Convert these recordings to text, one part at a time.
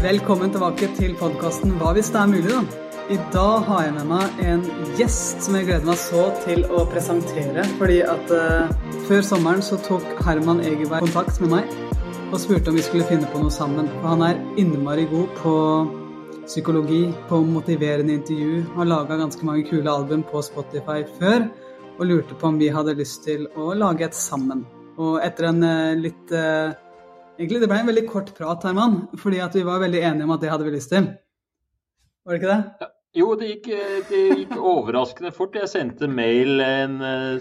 Velkommen tilbake til podkasten Hva hvis det er mulig, da. I dag har jeg med meg en gjest som jeg gleder meg så til å presentere. Fordi at uh, før sommeren så tok Herman Egerberg kontakt med meg og spurte om vi skulle finne på noe sammen. For han er innmari god på psykologi, på motiverende intervju. Har laga ganske mange kule album på Spotify før og lurte på om vi hadde lyst til å lage et sammen. Og etter en uh, litt uh, Egentlig det ble en veldig kort prat, Herman, fordi at vi var veldig enige om at det hadde vi lyst til. Var det ikke det? Ja. Jo, det gikk, det gikk, overraskende fort. Jeg sendte mail en,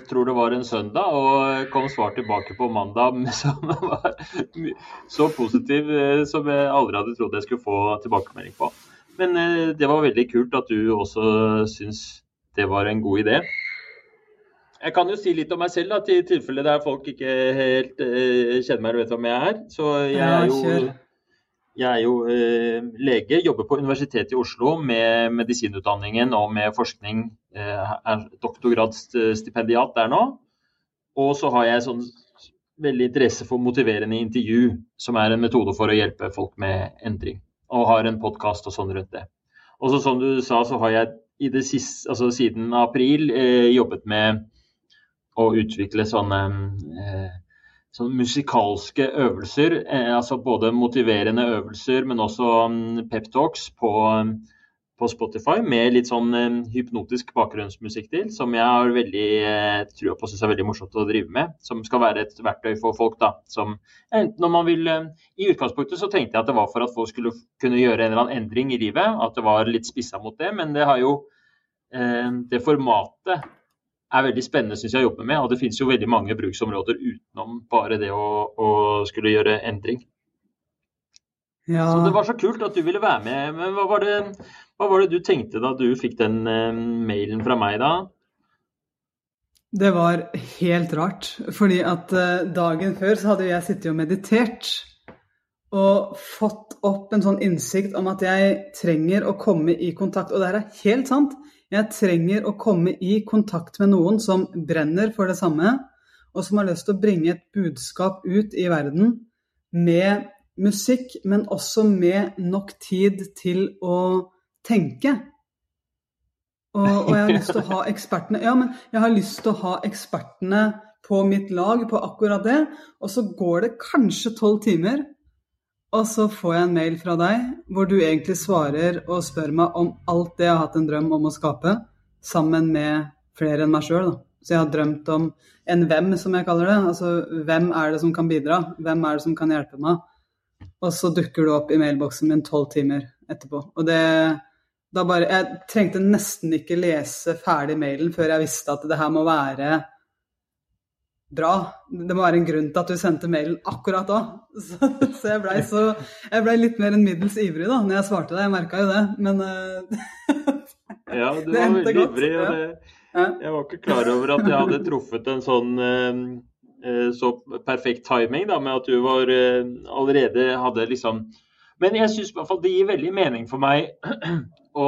tror det var en søndag, og kom svar tilbake på mandag som var så positiv eh, som jeg aldri hadde trodd jeg skulle få tilbakemelding på. Men eh, det var veldig kult at du også syns det var en god idé. Jeg kan jo si litt om meg selv, da, til tilfelle der folk ikke helt uh, kjenner meg eller vet hvem jeg er. Så jeg er jo jeg er jo uh, lege, jobber på Universitetet i Oslo med medisinutdanningen og med forskning. Uh, er doktorgradsstipendiat der nå. Og så har jeg sånn veldig interesse for motiverende intervju, som er en metode for å hjelpe folk med endring. Og har en podkast og sånn rundt det. Og så som du sa, så har jeg i det siste, altså siden april eh, jobbet med å utvikle sånne eh, sånn musikalske øvelser. Eh, altså både motiverende øvelser, men også um, peptalks på, på, Spotify med litt sånn um, hypnotisk bakgrunnsmusikk til, som jeg har veldig eh, trua på syns er veldig morsomt å drive med. Som skal være et verktøy for folk. da, som enten når man vil, eh, I utgangspunktet så tenkte jeg at det var for at folk skulle kunne gjøre en eller annen endring i livet. At det var litt spissa mot det. Men det har jo eh, det formatet er veldig spennende synes jeg, å jobbe med. Og det finnes jo veldig mange bruksområder utenom bare det å, å skulle gjøre endring. Ja. Så det var så kult at du ville være med. Men hva var det, hva var det du tenkte da du fikk den uh, mailen fra meg da? Det var helt rart. Fordi at uh, dagen før så hadde jeg sittet og meditert. Og fått opp en sånn innsikt om at jeg trenger å komme i kontakt. Og det her er helt sant. Jeg trenger å komme i kontakt med noen som brenner for det samme, og som har lyst til å bringe et budskap ut i verden med musikk, men også med nok tid til å tenke. Og, og, jeg har lyst til å ha ekspertene Ja, men jeg har lyst til å ha ekspertene på mitt lag på akkurat det. Og så går det kanskje tolv timer, og så får jeg en mail fra deg hvor du egentlig svarer og spør meg om alt det jeg har hatt en drøm om å skape, sammen med flere enn meg sjøl. Så jeg har drømt om en hvem, som jeg kaller det. Altså hvem er det som kan bidra? Hvem er det som kan hjelpe meg? Og så dukker du opp i mailboksen min tolv timer etterpå. Og det da bare Jeg trengte nesten ikke lese ferdig mailen før jeg visste at det her må være bra. Det må være en grunn til at du sendte mailen akkurat da. Så, så jeg blei ble litt mer enn middels ivrig da når jeg svarte deg. Jeg merka jo det, men uh, Ja, du var veldig godt. ivrig. og det, Jeg var ikke klar over at jeg hadde truffet en sånn uh, så perfekt timing da, med at du var allerede hadde liksom Men jeg syns det gir veldig mening for meg å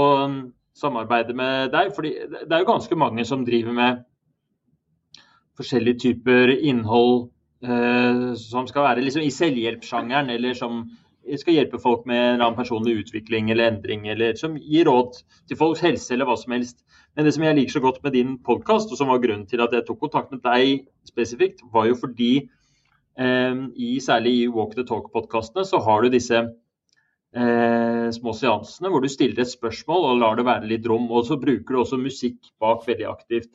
samarbeide med deg. fordi det er jo ganske mange som driver med forskjellige typer innhold eh, som skal være liksom i selvhjelpssjangeren, eller som skal hjelpe folk med en annen personlig utvikling eller endring, eller som gir råd til folks helse eller hva som helst. Men det som jeg liker så godt med din podkast, og som var grunnen til at jeg tok kontakt med deg spesifikt, var jo fordi eh, i, særlig i Walk the Talk-podkastene så har du disse eh, små seansene hvor du stiller et spørsmål og lar det være litt rom. Og så bruker du også musikk bak veldig aktivt.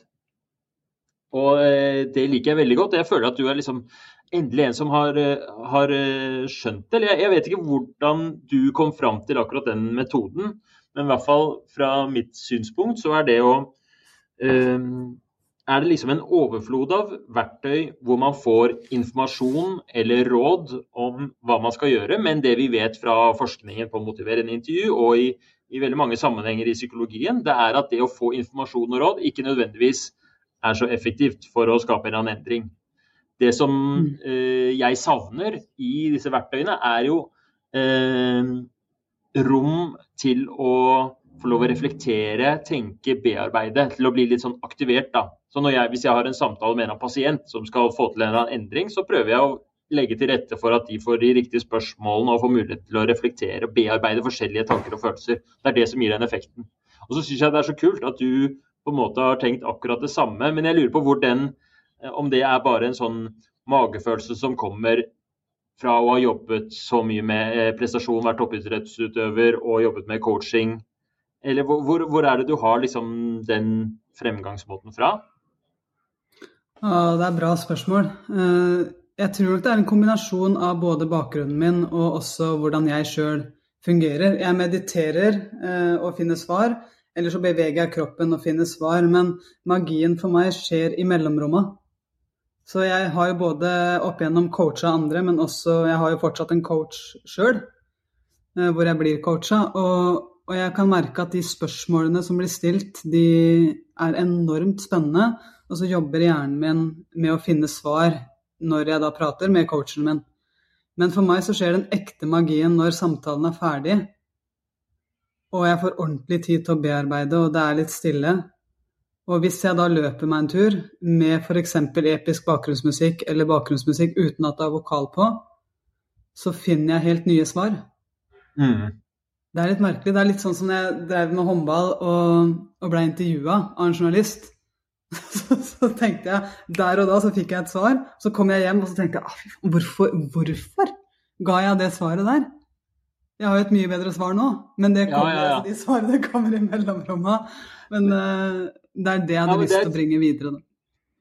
Og eh, det liker jeg veldig godt. Jeg føler at du er liksom endelig en som har, eh, har eh, skjønt det. Jeg vet ikke hvordan du kom fram til akkurat den metoden, men i hvert fall fra mitt synspunkt så er det å er det liksom en overflod av verktøy hvor man får informasjon eller råd om hva man skal gjøre, men det vi vet fra forskningen på motiverende intervju og i, i veldig mange sammenhenger i psykologien, det er at det å få informasjon og råd ikke nødvendigvis er så effektivt for å skape en eller annen endring. Det som mm. eh, jeg savner i disse verktøyene, er jo eh, rom til å få lov å reflektere, tenke, bearbeide. Til å bli litt sånn aktivert. da. Så jeg, Hvis jeg har en samtale med en pasient som skal få til en eller annen endring, så prøver jeg å legge til rette for at de får de riktige spørsmålene og får mulighet til å reflektere og bearbeide forskjellige tanker og følelser. Det er det som gir den effekten. Og så syns jeg det er så kult at du på en måte har tenkt akkurat det samme, men jeg lurer på hvor den, eh, om det er bare en sånn magefølelse som kommer fra å ha jobbet så mye med eh, prestasjon, vært toppidrettsutøver og jobbet med coaching? Eller hvor, hvor, er det du har liksom den fremgangsmåten fra? Ja, det er bra spørsmål. Eh, jeg tror nok det er en kombinasjon av både bakgrunnen min og også hvordan jeg sjøl fungerer. Jeg mediterer og finner svar, eller så beveger jeg kroppen og finner svar. Men magien for meg skjer i mellomrommet. Så jeg har jo både opp igjennom coacha andre, men også jeg har jo fortsatt en coach sjøl, eh, hvor jeg blir coacha. Og, og, jeg kan merke at de spørsmålene som blir stilt, de er enormt spennende. Og så jobber hjernen min med å finne svar når jeg da prater med coachen min. Men for meg så skjer den ekte magien når samtalen er ferdig, og jeg får ordentlig tid til å bearbeide, og det er litt stille. Og hvis jeg da løper meg en tur med f.eks. episk bakgrunnsmusikk eller bakgrunnsmusikk uten at det er vokal på, så finner jeg helt nye svar. Mm. Det er litt merkelig. Det er litt sånn som jeg drev med håndball og, og ble intervjua av en journalist. Så, så, tenkte jeg Der og da så fikk jeg et svar. Så kom jeg hjem og så tenkte jeg ah, hvorfor, hvorfor ga jeg det svaret der? Jeg har jo et mye bedre svar nå, men det kommer, ja, ja, ja. de svarene kommer i mellomrommet. Men uh, det er det jeg hadde lyst til å bringe videre. Da.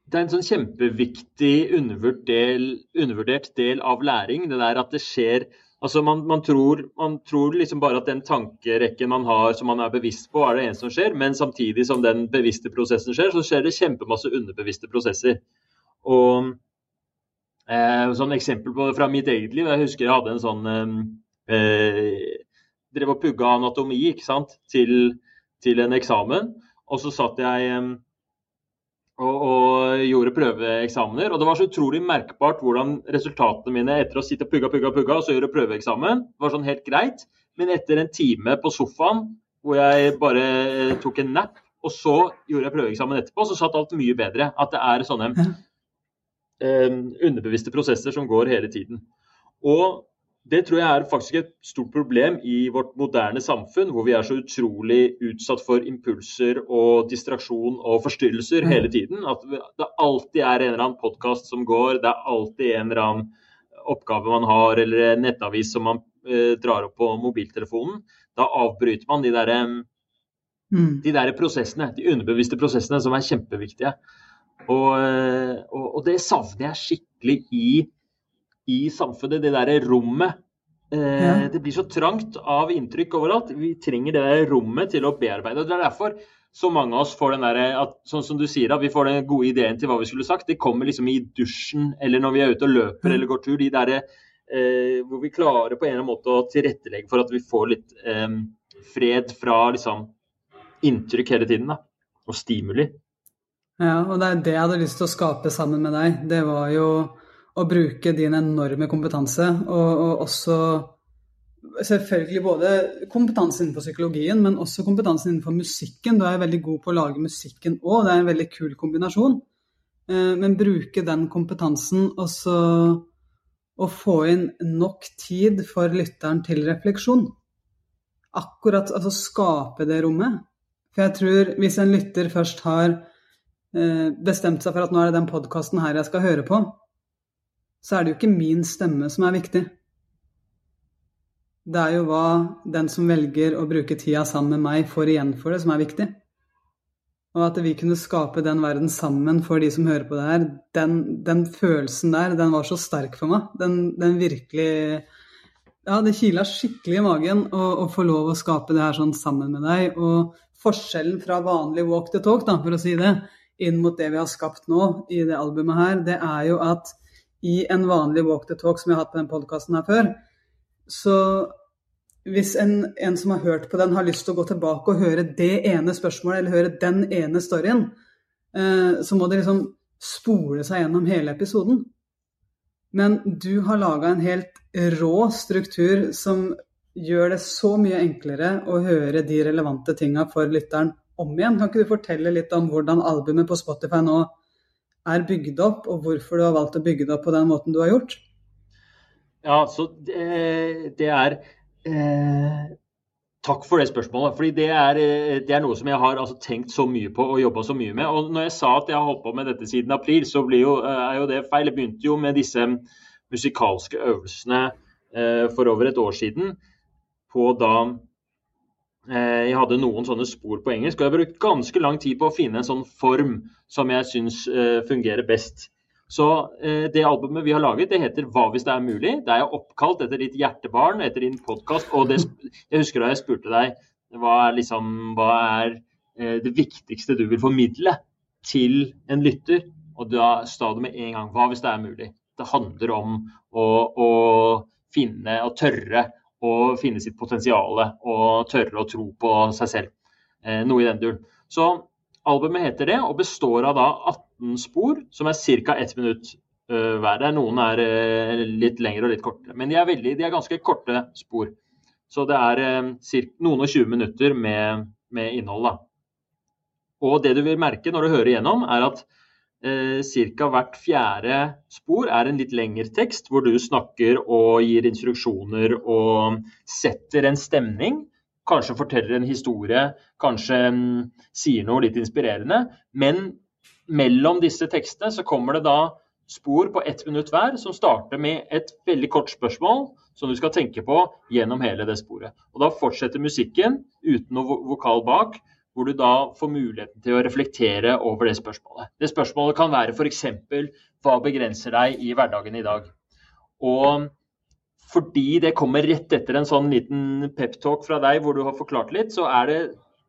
Det er en sånn kjempeviktig undervurdert del, undervurdert del av læring. Det der at det skjer Altså man, man, tror, man, tror, liksom bare at den tankerekken man har som man er bevisst på, er det eneste som skjer. Men samtidig som den bevisste prosessen skjer, så skjer det kjempemasse underbevisste prosesser. Og eh, sånn eksempel på fra mitt eget liv. Jeg husker jeg hadde en sånn eh, Drev og pugga anatomi ikke sant? Til, til en eksamen. Og så satt jeg og, og, gjorde prøveeksamener. Og det var så utrolig merkbart hvordan resultatene mine etter å sitte og pugga, pugga, pugga, og så gjøre prøveeksamen, var sånn helt greit. Men etter en time på sofaen hvor jeg bare eh, tok en nap, og så gjorde jeg prøveeksamen etterpå, så satt alt mye bedre. At det er sånne eh, underbevisste prosesser som går hele tiden. Og det tror jeg er faktisk et stort problem i vårt moderne samfunn, hvor vi er så utrolig utsatt for impulser og distraksjon og forstyrrelser mm. hele tiden. At det alltid er en eller annen podkast som går, det er alltid en eller annen oppgave man har, eller en nettavis som man eh, drar opp på mobiltelefonen. Da avbryter man de der, mm. de der prosessene, de underbevisste prosessene, som er kjempeviktige. Og, eh, og, og det savner jeg skikkelig i i samfunnet, det derre rommet. Eh, ja. Det blir så trangt av inntrykk overalt. Vi trenger det der rommet til å bearbeide. og Det er derfor så mange av oss får den der, sånn som du sier, at vi får den gode ideen til hva vi skulle sagt. Det kommer liksom i dusjen eller når vi er ute og løper eller går tur. de der, eh, Hvor vi klarer på en eller annen måte å tilrettelegge for at vi får litt eh, fred fra liksom, inntrykk hele tiden. da, Og stimuli. Ja, og det er det jeg hadde lyst til å skape sammen med deg. Det var jo å bruke din enorme kompetanse, og, og, også selvfølgelig både kompetanse innenfor psykologien, men også kompetanse innenfor musikken. Du er veldig god på å lage musikken òg, det er en veldig kul kombinasjon. Eh, men bruke den kompetansen og så å få inn nok tid for lytteren til refleksjon. Akkurat altså skape det rommet. For jeg tror hvis en lytter først har eh, bestemt seg for at nå er det den podkasten her jeg skal høre på, så er det jo ikke min stemme som er viktig. Det er jo hva den som velger å bruke tida sammen med meg, får igjen for det, som er viktig. Og at vi kunne skape den verden sammen for de som hører på det her, den, den følelsen der, den var så sterk for meg. Den, den virkelig Ja, det kila skikkelig i magen å, få lov å skape det her sånn sammen med deg. Og forskjellen fra vanlig walk the talk, da, for å si det, inn mot det vi har skapt nå i det albumet her, det er jo at i en vanlig walk the talk som jeg har hatt på den podkasten her før. Så hvis en, en, som har hørt på den, har lyst til å gå tilbake og høre det ene spørsmålet, eller høre den ene storyen, eh, så må de liksom spole seg gjennom hele episoden. Men du har laga en helt rå struktur som gjør det så mye enklere å høre de relevante tinga for lytteren om igjen. Kan ikke du fortelle litt om hvordan albumet på Spotify nå er bygd opp, og hvorfor du har valgt å bygge det opp på den måten du har gjort? Ja, så det, det er eh, Takk for det spørsmålet. fordi det er, eh, det er noe som jeg har altså, tenkt så mye på og jobba så mye med. Og når jeg sa at jeg har holdt på med dette siden april, så jo, eh, er jo det feil. Jeg begynte jo med disse musikalske øvelsene eh, for over et år siden. På da jeg hadde noen sånne spor på engelsk. Og jeg har brukt ganske lang tid på å finne en sånn form som jeg syns eh, fungerer best. Så eh, det albumet vi har laget, det heter 'Hva hvis det er mulig'. Det er jeg oppkalt etter ditt hjertebarn, etter din podkast. Og det, jeg husker da jeg spurte deg hva er, liksom, hva er eh, det viktigste du vil formidle til en lytter? Og da sa du med en gang 'Hva hvis det er mulig'? Det handler om å, å finne og tørre å finne sitt potensial og tørre å tro på seg selv. Eh, noe i den duren. Så albumet heter det og består av da 18 18 spor, som er ca. ett minutt uh, hver. Der noen er uh, litt lengre og litt kortere. Men de er, veldig, de er ganske korte spor. Så det er uh, noen og 20 minutter med, med innhold. Da. Og det du vil merke når du hører igjennom, er at eh, ca. hvert fjerde spor er en litt lengre tekst, hvor du snakker og gir instruksjoner og setter en stemning. Kanskje forteller en historie, kanskje um, sier noe litt inspirerende. Men mellom disse tekstene så kommer det da spor på ett minutt hver, som starter med et veldig kort spørsmål som du skal tenke på gjennom hele det sporet. Og Da fortsetter musikken uten noe vokal bak, hvor du da får muligheten til å reflektere over det spørsmålet. Det spørsmålet kan være f.eks.: Hva begrenser deg i hverdagen i dag? Og fordi det kommer rett etter en sånn liten peptalk fra deg hvor du har forklart litt, så er det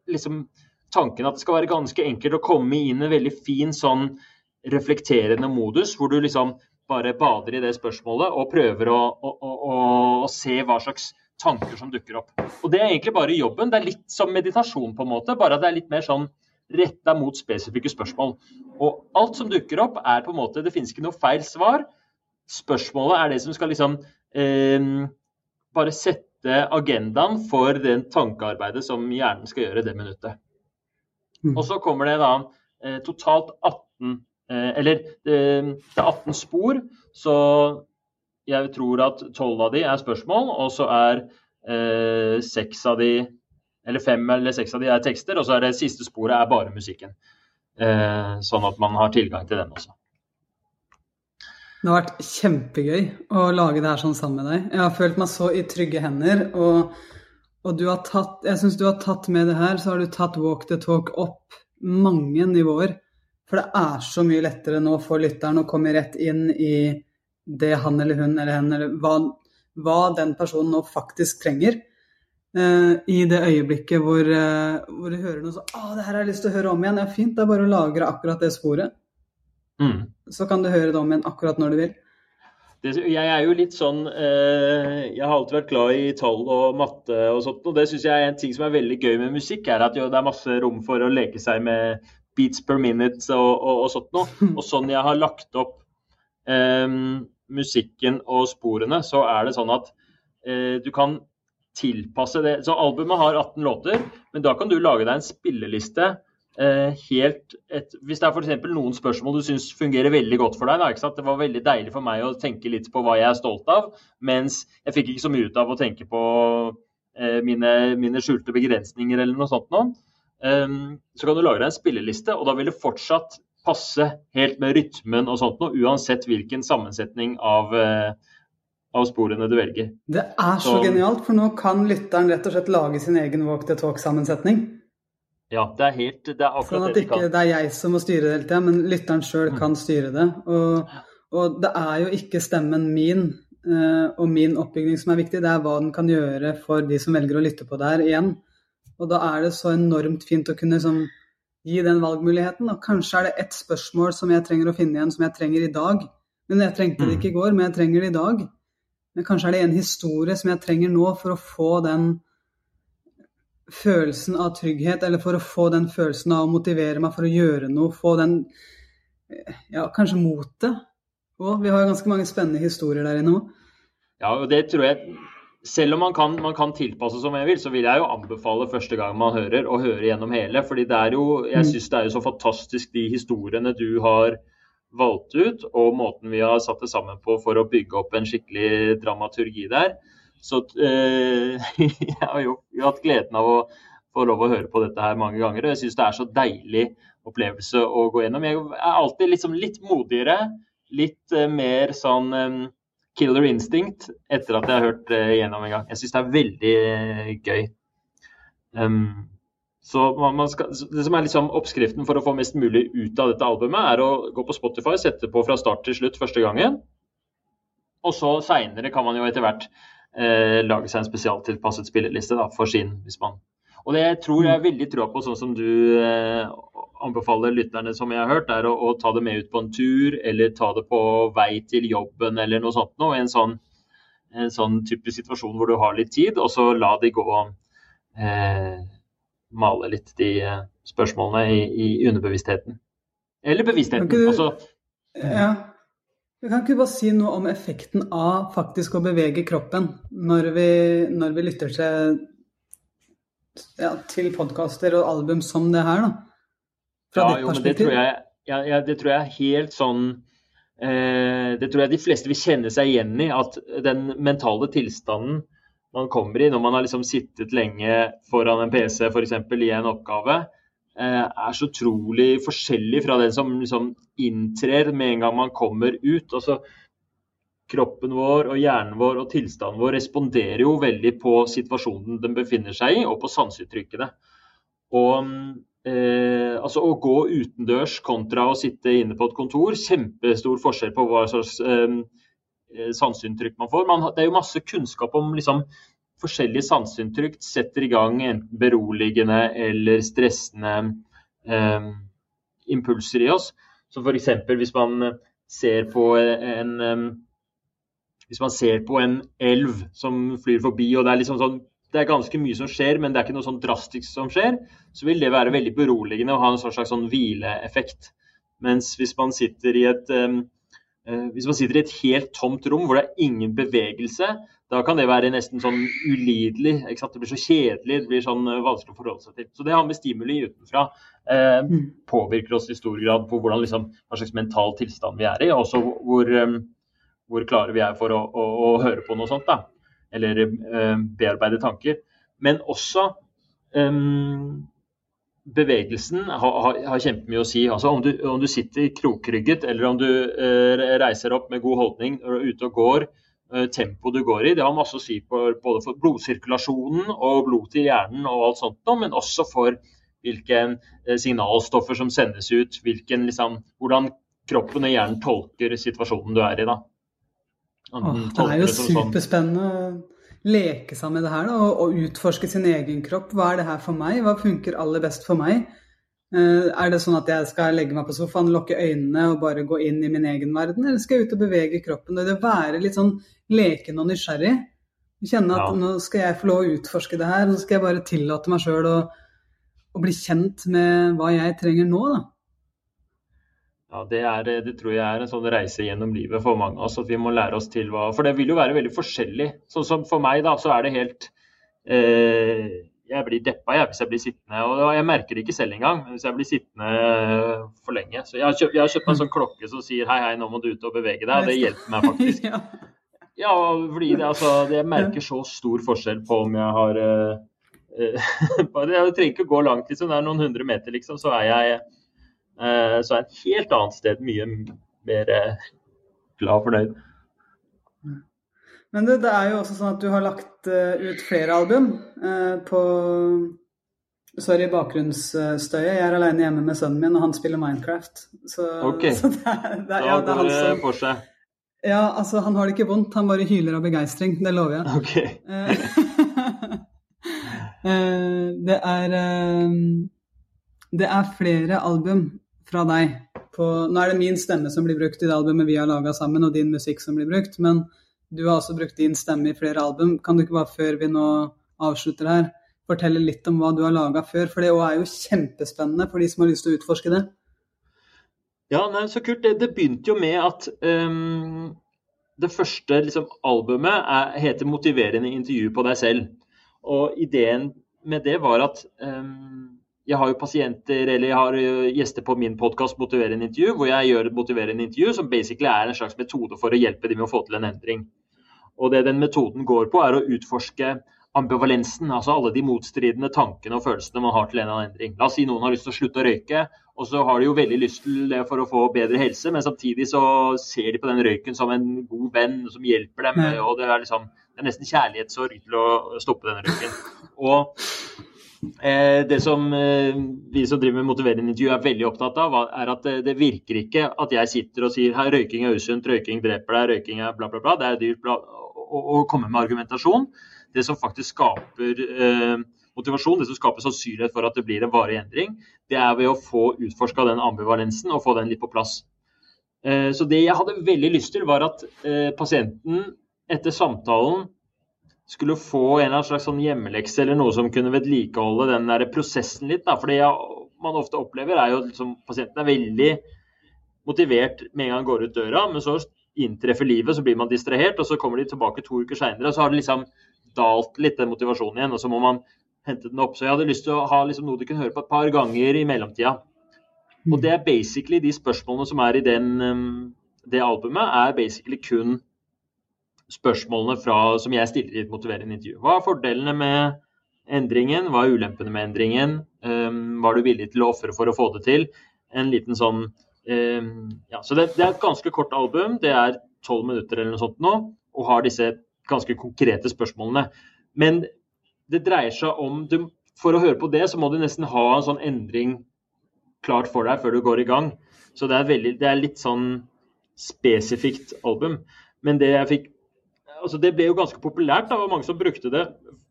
liksom tanken at det skal være ganske enkelt å komme inn i en veldig fin sånn reflekterende modus, hvor du liksom bare bader i det spørsmålet og prøver å, å, å, å, se hva slags tanker som dukker opp. Og Det er egentlig bare jobben. Det er litt som meditasjon, på en måte, bare at det er litt mer sånn retta mot spesifikke spørsmål. Og alt som dukker opp, er på en måte Det finnes ikke noe feil svar. Spørsmålet er det som skal liksom eh, bare sette agendaen for den tankearbeidet som hjernen skal gjøre det minuttet. Mm. Og så kommer det da eh, totalt 18 eh, Eller eh, det er 18 spor, så jeg tror at 12 av de er spørsmål, og så er eh, av de eller fem eller seks av de er tekster, og så er det siste sporet er bare musikken. Eh, sånn at man har tilgang til den også. Det har vært kjempegøy å lage det her sånn sammen med deg. Jeg har følt meg så i trygge hender. og og du har tatt, jeg syns du har tatt med det her, så har du tatt walk the talk opp mange nivåer. For det er så mye lettere nå for lytteren å komme rett inn i det han eller hun eller hen, eller hva, hva den personen nå faktisk trenger. Uh, I det øyeblikket hvor, uh, hvor, du hører noe sånn 'Å, det her har jeg lyst til å høre om igjen.' Ja, fint, det er bare å lagre akkurat det sporet. Mm. Så kan du høre det om igjen akkurat når du vil jeg er jo litt sånn uh, Jeg har alltid vært glad i tall og matte og sånt. Og det syns jeg er en ting som er veldig gøy med musikk, er at jo, det er masse rom for å leke seg med beats per minute og, og, og sånt noe. Og sånn jeg har lagt opp eh, musikken og sporene, så er det sånn at eh, du kan tilpasse det. Så albumet har 18 låter, men da kan du lage deg en spilleliste Eh, helt et, Hvis det er f.eks. noen spørsmål du syns fungerer veldig godt for deg da, Det var veldig deilig for meg å tenke litt på hva jeg er stolt av, mens jeg fikk ikke så mye ut av å tenke på eh, mine, mine, skjulte begrensninger eller noe sånt noe. Um, så kan du lage deg en spilleliste, og da vil det fortsatt passe helt med rytmen og sånt noe, uansett hvilken sammensetning av, uh, av sporene du velger. Det er så, så genialt, for nå kan lytteren rett og slett lage sin egen walk the talk-sammensetning. Ja, det er helt det er akkurat sånn at det ikke det er jeg som må styre det hele tida, men lytteren sjøl kan styre det. Og, og, det er jo ikke stemmen min uh, og min oppbygging som er viktig, det er hva den kan gjøre for de som velger å lytte på det her igjen. Og da er det så enormt fint å kunne sånn, gi den valgmuligheten. Og kanskje er det ett spørsmål som jeg trenger å finne igjen, som jeg trenger i dag. Men jeg trengte det mm. ikke i går, men jeg trenger det i dag. Men kanskje er det en historie som jeg trenger nå for å få den følelsen av trygghet, eller for å få den følelsen av å motivere meg for å gjøre noe, få den ja, kanskje motet. Og vi har ganske mange spennende historier der inne òg. Ja, og det tror jeg Selv om man kan, man kan, tilpasse som jeg vil, så vil jeg jo anbefale første gang man hører, å høre gjennom hele. fordi det er jo, Jeg mm. syns det er jo så fantastisk de historiene du har valgt ut, og måten vi har satt det sammen på for å bygge opp en skikkelig dramaturgi der. Så uh, jeg har jo, hatt gleden av å få lov å høre på dette her mange ganger, og jeg syns det er så deilig opplevelse å gå gjennom. Jeg er alltid liksom litt modigere, litt uh, mer sånn um, killer instinct etter at jeg har hørt det gjennom en gang. Jeg syns det er veldig gøy. Um, så skal, Det som er liksom oppskriften for å få mest mulig ut av dette albumet, er å gå på Spotify, sette på fra start til slutt første gangen. Og så seinere kan man jo etter hvert eh, lage seg en spesialtilpasset spilleliste da, for sin. hvis man... Og det tror jeg veldig trua på, sånn som du eh, anbefaler lytterne som jeg har hørt, er å, å, ta det med ut på en tur, eller ta det på vei til jobben eller noe sånt noe. En sånn, en sånn typisk situasjon hvor du har litt tid, og så la de gå eh, male litt de eh, spørsmålene i, i underbevisstheten. Eller bevisstheten. Kan du, også, ja. Jeg kan ikke bare si noe om effekten av faktisk å bevege kroppen når vi, når vi lytter til, ja, til podkaster og album som det her, da? Fra ja, ditt perspektiv? Det tror, jeg, ja, ja, det tror jeg er helt sånn eh, Det tror jeg de fleste vil kjenne seg igjen i. At den mentale tilstanden man kommer i når man har liksom sittet lenge foran en PC f.eks. i en oppgave, eh, er så utrolig forskjellig fra den som liksom inntrer med en gang man kommer ut. Altså, kroppen vår og hjernen vår og tilstanden vår responderer jo veldig på situasjonen den befinner seg i, og på sanseuttrykkene. Og eh, altså Å gå utendørs kontra å sitte inne på et kontor, kjempestor forskjell på hva slags eh, Eh, sanseinntrykk man får. Man, det er jo masse kunnskap om liksom, forskjellige sanseinntrykk setter i gang enten beroligende eller stressende eh, impulser i oss. Så f.eks. hvis man ser på en um, hvis man ser på en elv som flyr forbi, og det er, liksom sånn, det er ganske mye som skjer, men det er ikke noe sånn drastisk som skjer, så vil det være veldig beroligende og ha en slags sånn hvileeffekt. Mens hvis man sitter i et um, Eh, hvis man sitter i et helt tomt rom hvor det er ingen bevegelse, da kan det være nesten sånn ulidelig. Det blir så kjedelig, det blir sånn eh, vanskelig å forholde seg til. Så det har med stimuli utenfra eh, mm. påvirker oss i stor grad på hvordan, liksom, hva slags mental tilstand vi er i, og også hvor, um, hvor klare vi er for å, å, å, høre på noe sånt. da, Eller eh, bearbeide tanker. Men også um, bevegelsen har, har, har kjempemye å si. Altså om du, om du, sitter krokrygget eller om du uh, reiser opp med god holdning og er ute og går, uh, tempoet du går i, det har masse å si for, både for blodsirkulasjonen og blod til hjernen og alt sånt, men også for hvilke signalstoffer som sendes ut, hvilken, liksom, hvordan kroppen og hjernen tolker situasjonen du er i. da. Åh, det er jo superspennende å leke seg med det her da, og, og, utforske sin egen kropp. Hva er det her for meg? Hva funker aller best for meg? Uh, er det sånn at jeg skal legge meg på sofaen, lukke øynene og bare gå inn i min egen verden, eller skal jeg ut og bevege kroppen? Det være litt sånn leken og nysgjerrig. Kjenne at ja. nå skal jeg få lov å utforske det her. Nå skal jeg bare tillate meg sjøl å, å, bli kjent med hva jeg trenger nå, da. Ja, det, er, det, tror jeg er en sånn reise gjennom livet for mange av oss. At vi må lære oss til hva For det vil jo være veldig forskjellig. Sånn som for meg, da, så er det helt eh, Jeg blir deppa jeg, hvis jeg blir sittende. Og jeg merker det ikke selv engang hvis jeg blir sittende for lenge. Så jeg har kjøpt, jeg har kjøpt meg en sånn klokke som sier hei, hei, nå må du ut og bevege deg. Og det hjelper meg faktisk. Ja, fordi det, altså, jeg merker så stor forskjell på om jeg har eh, Jeg trenger ikke gå langt, liksom. Det er noen hundre meter, liksom, så er jeg Eh, så er et helt annet sted mye mer eh, glad og fornøyd. Men det, det, er jo også sånn at du har lagt uh, ut flere album på Sorry, bakgrunnsstøyet. Jeg er alene hjemme med sønnen min, og han spiller Minecraft. Så, okay. så det, er, det, ja, det er han som for seg. Ja, altså, han har det ikke vondt. Han bare hyler av begeistring. Det lover jeg. Okay. det er Det er flere album fra deg. På, nå er det min stemme som blir brukt i det albumet vi har laga sammen, og din musikk som blir brukt, men du har også brukt din stemme i flere album. Kan du ikke bare, før vi nå avslutter her, fortelle litt om hva du har laga før? For det er jo kjempespennende for de som har lyst til å utforske det. Ja, nei, så kult. Det, det, begynte jo med at um, det første liksom, albumet er, heter 'Motiverende intervju på deg selv'. Og ideen med det var at um, jeg har jo pasienter eller jeg har gjester på min podkast Motiverende intervju, hvor jeg gjør et motiverende intervju som basically er en slags metode for å hjelpe dem med å få til en endring. Og det den metoden går på, er å utforske ambivalensen, altså alle de motstridende tankene og følelsene man har til en eller annen endring. La oss si noen har lyst til å slutte å røyke, og så har de jo veldig lyst til det for å få bedre helse, men samtidig så ser de på den røyken som en god venn som hjelper dem. og Det er, liksom, det er nesten kjærlighetssorg til å stoppe den røyken. Og eh, det som eh, vi som driver med motiverende intervju er veldig opptatt av, er at det, det, virker ikke at jeg sitter og sier her røyking er usunt, røyking dreper deg, røyking er bla, bla, bla. Det er dyrt bla, å komme med argumentasjon det som faktisk skaper eh, motivasjon, det som skaper sannsynlighet for at det blir en varig endring, det er ved å få utforska den ambivalensen og få den litt på plass. Eh, så det jeg hadde veldig lyst til, var at eh, pasienten etter samtalen skulle få en eller slags sånn hjemmelekse eller noe som kunne vedlikeholde den der prosessen litt. Da. For det man ofte opplever, er jo at liksom, pasienten er veldig motivert med en gang han går ut døra, men så inntreffer livet, så blir man distrahert, og så kommer de tilbake to uker seinere, og så har det liksom dalt litt den motivasjonen igjen, og så må man hente den opp. Så jeg hadde lyst til å ha liksom noe du kunne høre på et par ganger i mellomtida. Og det er basically de spørsmålene som er i den, um, det albumet, er basically kun spørsmålene fra, som jeg stiller i et motiverende intervju. Hva er fordelene med endringen? Hva er ulempene med endringen? Um, hva er du villig til å ofre for å få det til? En liten sånn um, ja, Så det, det, er et ganske kort album. Det er tolv minutter eller noe sånt nå. Og har disse ganske konkrete spørsmålene. Men det dreier seg om du, For å høre på det, så må du nesten ha en sånn endring klart for deg før du går i gang. Så det er, veldig, det er litt sånn spesifikt album. Men det jeg fikk altså Det ble jo ganske populært. Det var mange som brukte det.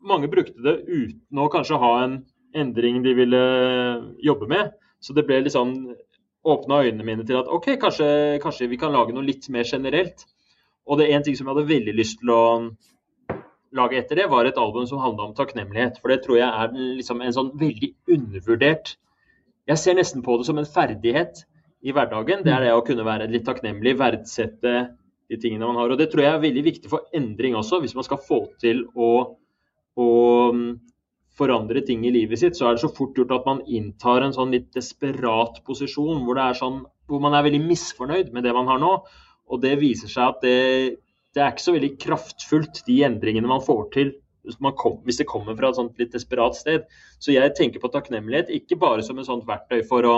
Mange brukte det uten å kanskje ha en endring de ville jobbe med. Så det ble litt sånn åpna øynene mine til at OK, kanskje, kanskje vi kan lage noe litt mer generelt. Og det er en ting som jeg hadde veldig lyst til å lage etter det, var et album som handla om takknemlighet. For det tror jeg er liksom en sånn veldig undervurdert Jeg ser nesten på det som en ferdighet i hverdagen. Det er det å kunne være litt takknemlig, verdsette de tingene man har. Og det tror jeg er veldig viktig for endring også, hvis man skal få til å, å mm, forandre ting i livet sitt, så er det så fort gjort at man inntar en sånn litt desperat posisjon hvor, sånn, hvor man er veldig misfornøyd med det man har nå. Og det viser seg at det, det er ikke så veldig kraftfullt, de endringene man får til hvis, kom, hvis det kommer fra et sånt litt desperat sted. Så jeg tenker på takknemlighet ikke bare som et sånt verktøy for å,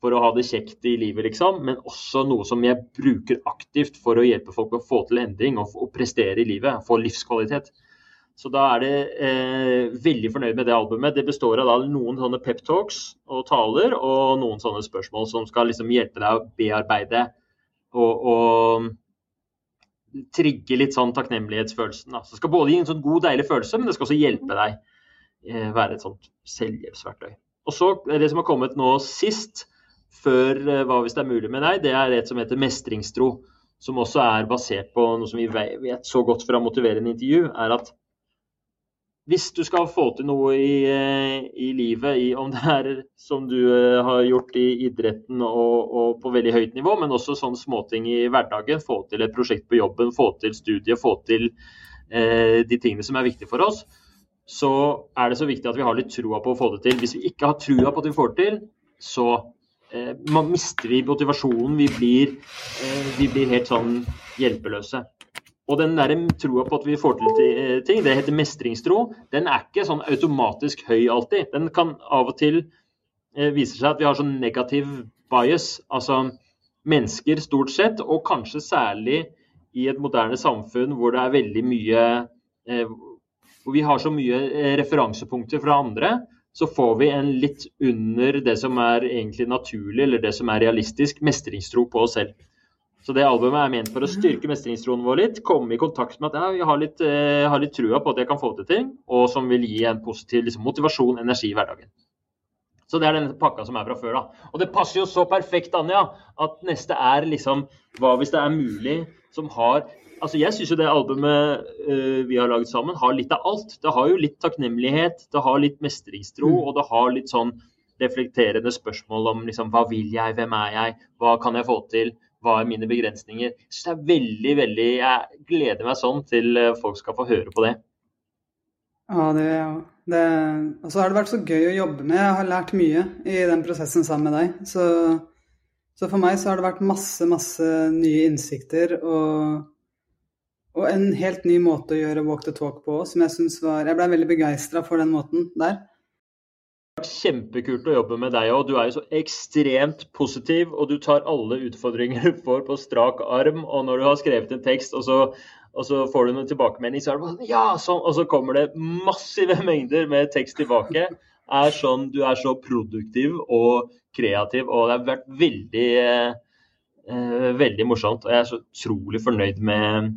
for å ha det kjekt i livet, liksom, men også noe som jeg bruker aktivt for å hjelpe folk å få til endring og, og prestere i livet, få livskvalitet. Så da er det eh, veldig fornøyd med det albumet. Det består av noen sånne peptalks og taler og noen sånne spørsmål som skal liksom hjelpe deg å bearbeide og, og trigge litt sånn takknemlighetsfølelsen. Da. Så det skal både gi en sånn god, deilig følelse, men det skal også hjelpe deg eh, være et sånt selvhjelpsverktøy. Og så Det som har kommet nå sist, før eh, Hva hvis det er mulig med deg, det er et som heter mestringstro. Som også er basert på noe som vi vet så godt fra motiverende intervju, er at hvis du skal få til noe i, eh, i livet, i, om det er som du uh, har gjort i idretten og, og, på veldig høyt nivå, men også sånne småting i hverdagen, få til et prosjekt på jobben, få til studiet, få til eh, de tingene som er viktige for oss, så er det så viktig at vi har litt trua på å få det til. Hvis vi ikke har trua på at vi får det til, så uh, mister vi motivasjonen. Vi blir, vi blir helt sånn hjelpeløse. Og den der troa på at vi får til eh, ting, det heter mestringstro, den er ikke sånn automatisk høy alltid. Den kan av og til eh, vise seg at vi har sånn negativ bias. Altså mennesker stort sett, og kanskje særlig i et moderne samfunn hvor det er veldig mye eh, Hvor vi har så mye eh, referansepunkter fra andre, så får vi en litt under det som er egentlig naturlig, eller det som er realistisk, mestringstro på oss selv. Så det albumet er ment for å styrke mestringstroen vår litt, komme i kontakt med at ja, jeg har litt, eh, har litt trua på at jeg kan få til ting, og som vil gi en positiv liksom, motivasjon, energi i hverdagen. Så det er den pakka som er fra før, da. Og det passer jo så perfekt, Anja, at neste er liksom Hva hvis det er mulig, som har Altså, jeg syns jo det albumet uh, vi har laget sammen, har litt av alt. Det har jo litt takknemlighet, det har litt mestringstro, mm. og det har litt sånn reflekterende spørsmål om liksom Hva vil jeg, hvem er jeg, hva kan jeg få til? hva er mine begrensninger. Så det er veldig, veldig Jeg gleder meg sånn til eh, folk skal få høre på det. Ja, det òg. Og så har det vært så gøy å jobbe med. Jeg har lært mye i den prosessen sammen med deg. Så, så for meg så har det vært masse, masse nye innsikter og, og en helt ny måte å gjøre walk the talk på som jeg syns var Jeg ble veldig begeistra for den måten der. Det har vært kjempekult å jobbe med deg òg. Du er jo så ekstremt positiv, og du tar alle utfordringer du får på strak arm. Og når du har skrevet en tekst, og så og så får du noen tilbakemelding, så er det bare Ja, sånn! Og så kommer det massive mengder med tekst tilbake. Er sånn, du er så produktiv og kreativ, og det har vært veldig, eh, veldig morsomt. Og jeg er så utrolig fornøyd med,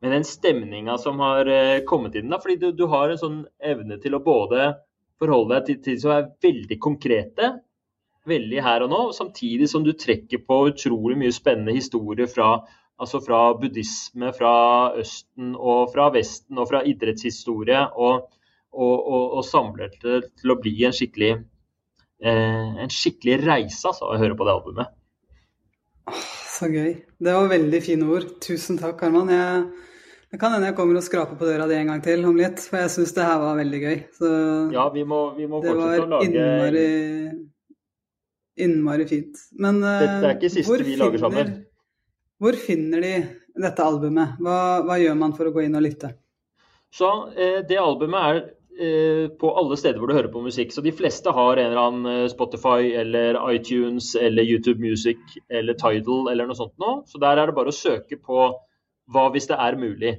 med den stemninga som har eh, kommet inn. Da, fordi du, du, har en sånn evne til å både forholde deg til ting som er veldig konkrete, veldig her og nå, samtidig som du trekker på utrolig mye spennende historier fra Altså fra buddhisme, fra Østen og fra Vesten og fra idrettshistorie. Og, og, og, og samler det til å bli en skikkelig, eh, en skikkelig reise altså, å høre på det albumet. Så gøy. Det var veldig fine ord. Tusen takk, Herman. Jeg, det kan hende jeg kommer og skraper på døra di en gang til om litt, for jeg syns det her var veldig gøy. Så ja, vi må, vi må lage Det var innmari, innmari fint. Men Dette er ikke siste vi lager sammen. Hvor finner de dette albumet? Hva, hva, gjør man for å gå inn og lytte? Så eh, Det albumet er eh, på alle steder hvor du hører på musikk. Så de fleste har en eller annen eh, Spotify eller iTunes eller YouTube Music eller Tidal eller noe sånt nå. Så der er det bare å søke på hva hvis det er mulig.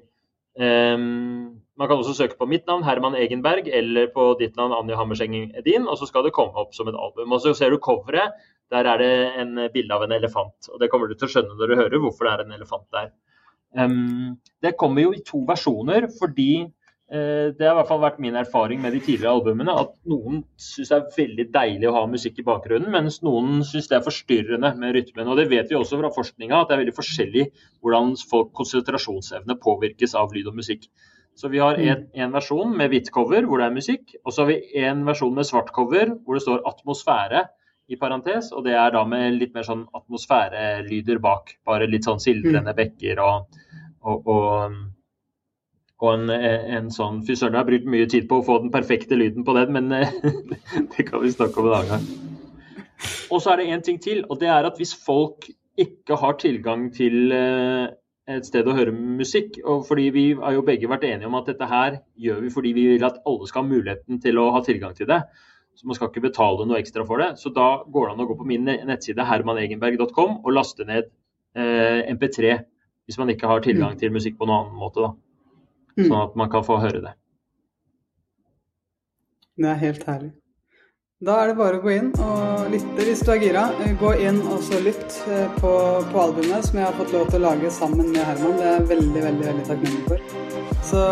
Um, man kan også søke på mitt navn, Herman Egenberg, eller på ditt navn, Anja Hammerseng Edin, og så skal det komme opp som et album. Og så ser du coveret der er det en bilde av en elefant. og Det kommer du til å skjønne når du hører hvorfor det er en elefant der. Um, det kommer jo i to versjoner, fordi det har i hvert fall vært min erfaring med de tidligere albumene, at noen syns det er veldig deilig å ha musikk i bakgrunnen, mens noen syns det er forstyrrende med rytmen. Og Det vet vi også fra forskninga, at det er veldig forskjellig hvordan folk konsentrasjonsevne påvirkes av lyd og musikk. Så vi har en, mm. en versjon med hvitt cover hvor det er musikk, og så har vi en versjon med svart cover hvor det står atmosfære i parentes, og det er da med litt mer sånn atmosfærelyder bak. Bare litt sånn sildrende mm. bekker og, og, og, og en, en, sånn Fy søren, jeg har brukt mye tid på å få den perfekte lyden på den, men det kan vi snakke om en annen gang. Og så er det én ting til, og det er at hvis folk ikke har tilgang til eh, et sted å høre musikk. og fordi Vi har jo begge vært enige om at dette her gjør vi fordi vi vil at alle skal ha muligheten til å ha tilgang til det. Så man skal ikke betale noe ekstra for det. Så da går det an å gå på min nettside hermanegenberg.com og laste ned eh, MP3 hvis man ikke har tilgang mm. til musikk på noen annen måte. da. Mm. Sånn at man kan få høre det. Det er helt herlig. Da er det bare å gå inn og lytte hvis du er gira. Gå inn og så lytt eh, på, på, albumet som jeg har fått lov til å lage sammen med Herman. Det er jeg veldig, veldig, veldig takknemlig for. Så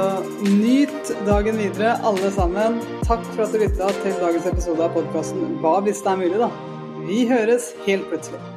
nyt dagen videre, alle sammen. Takk for at du lytta til dagens episode av podkasten Hva hvis det er mulig, da. Vi høres helt plutselig.